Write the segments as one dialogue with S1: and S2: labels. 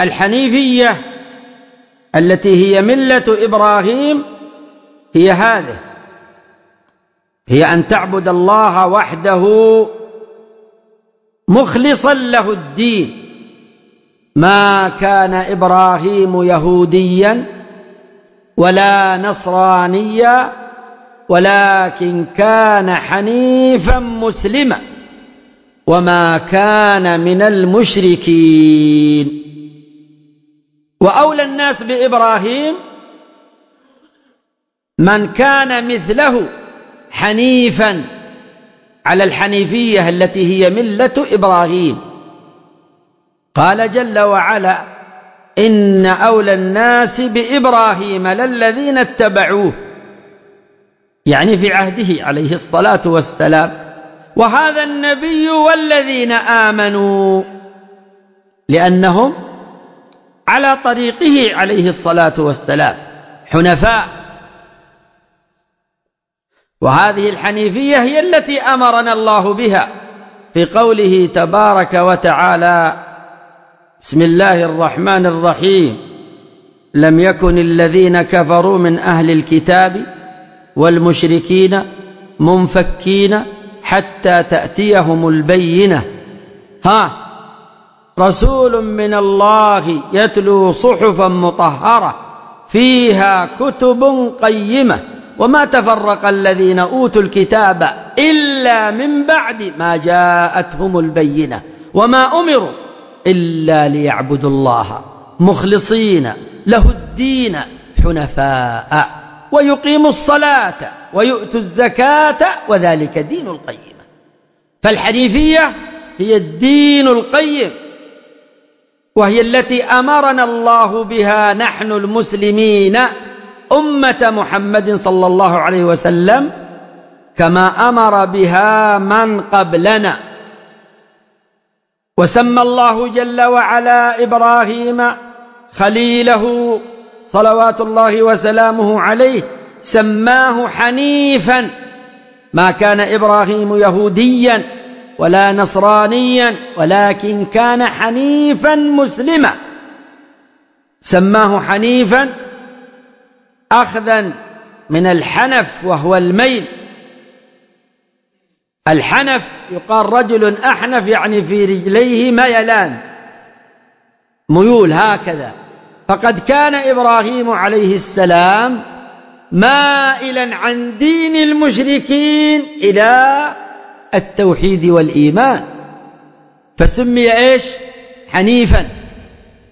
S1: الحنيفية التي هي ملة إبراهيم هي هذه. هي أن تعبد الله وحده مخلصا له الدين. ما كان إبراهيم يهوديا ولا نصرانيا ولكن كان حنيفا مسلما. وما كان من المشركين. وأولى الناس بإبراهيم من كان مثله حنيفا على الحنيفية التي هي ملة إبراهيم. قال جل وعلا إن أولى الناس بإبراهيم للذين اتبعوه. يعني في عهده عليه الصلاة والسلام وهذا النبي والذين آمنوا لأنهم على طريقه عليه الصلاة والسلام. حنفاء. وهذه الحنيفية هي التي أمرنا الله بها في قوله تبارك وتعالى بسم الله الرحمن الرحيم. لم يكن الذين كفروا من أهل الكتاب والمشركين منفكين حتى تأتيهم البينة. ها؟ رسول من الله يتلو صحفا مطهرة فيها كتب قيمة. وما تفرق الذين أوتوا الكتاب إلا من بعد ما جاءتهم البينة. وما أمروا إلا ليعبدوا الله مخلصين له الدين حنفاء ويقيموا الصلاة ويؤتوا الزكاة وذلك دين القيمة. فالحنيفية هي الدين القيم. وهي التي أمرنا الله بها نحن المسلمين أمة محمد صلى الله عليه وسلم كما أمر بها من قبلنا. وسمى الله جل وعلا إبراهيم خليله صلوات الله وسلامه عليه سماه حنيفا. ما كان إبراهيم يهوديا ولا نصرانيا ولكن كان حنيفا مسلما. سماه حنيفا أخذا من الحنف وهو الميل. الحنف يقال رجل أحنف يعني في رجليه ميلان. ميول هكذا. فقد كان إبراهيم عليه السلام مائلا عن دين المشركين إلى التوحيد والإيمان فسمي إيش؟ حنيفا.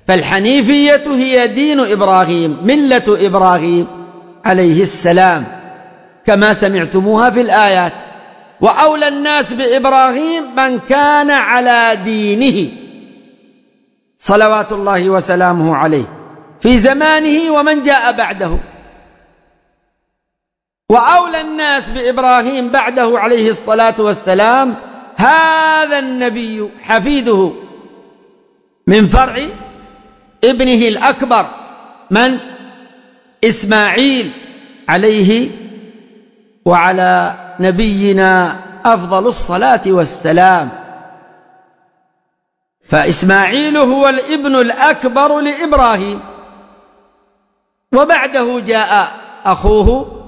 S1: فالحنيفية هي دين إبراهيم ملة إبراهيم عليه السلام كما سمعتموها في الآيات. وأولى الناس بإبراهيم من كان على دينه صلوات الله وسلامه عليه في زمانه ومن جاء بعده. وأولى الناس بإبراهيم بعده عليه الصلاة والسلام هذا النبي حفيده من فرع ابنه الأكبر من؟ إسماعيل عليه وعلى نبينا أفضل الصلاة والسلام. فإسماعيل هو الابن الأكبر لإبراهيم. وبعده جاء أخوه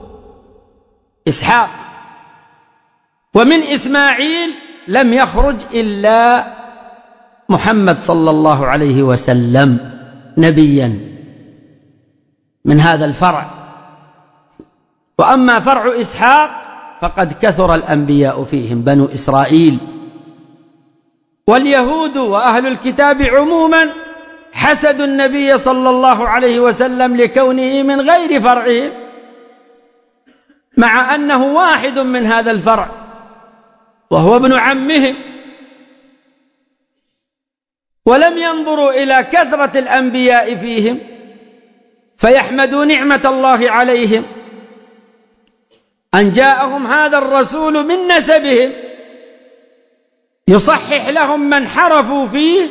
S1: إسحاق. ومن إسماعيل لم يخرج إلا محمد صلى الله عليه وسلم نبيا. من هذا الفرع. وأما فرع إسحاق فقد كثر الأنبياء فيهم بنو إسرائيل. واليهود وأهل الكتاب عموما حسدوا النبي صلى الله عليه وسلم لكونه من غير فرعهم. مع أنه واحد من هذا الفرع وهو ابن عمهم. ولم ينظروا إلى كثرة الأنبياء فيهم فيحمدوا نعمة الله عليهم. أن جاءهم هذا الرسول من نسبهم يصحح لهم من حرفوا فيه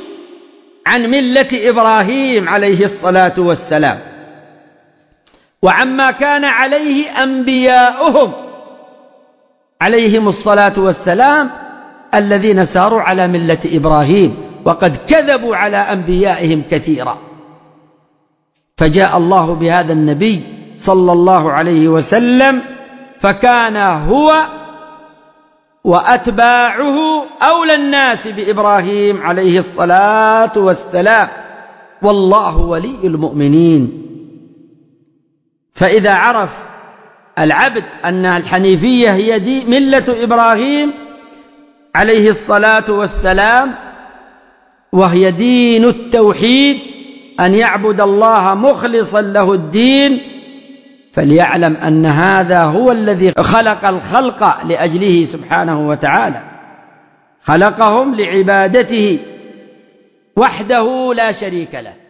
S1: عن ملة إبراهيم عليه الصلاة والسلام. وعما كان عليه أنبياؤهم. عليهم الصلاة والسلام الذين ساروا على ملة إبراهيم وقد كذبوا على أنبيائهم كثيرا. فجاء الله بهذا النبي صلى الله عليه وسلم فكان هو وأتباعه أولى الناس بإبراهيم عليه الصلاة والسلام. والله ولي المؤمنين. فإذا عرف العبد أن الحنيفية هي دي ملة إبراهيم عليه الصلاة والسلام وهي دين التوحيد أن يعبد الله مخلصا له الدين فليعلم أن هذا هو الذي خلق الخلق لأجله سبحانه وتعالى. خلقهم لعبادته وحده لا شريك له.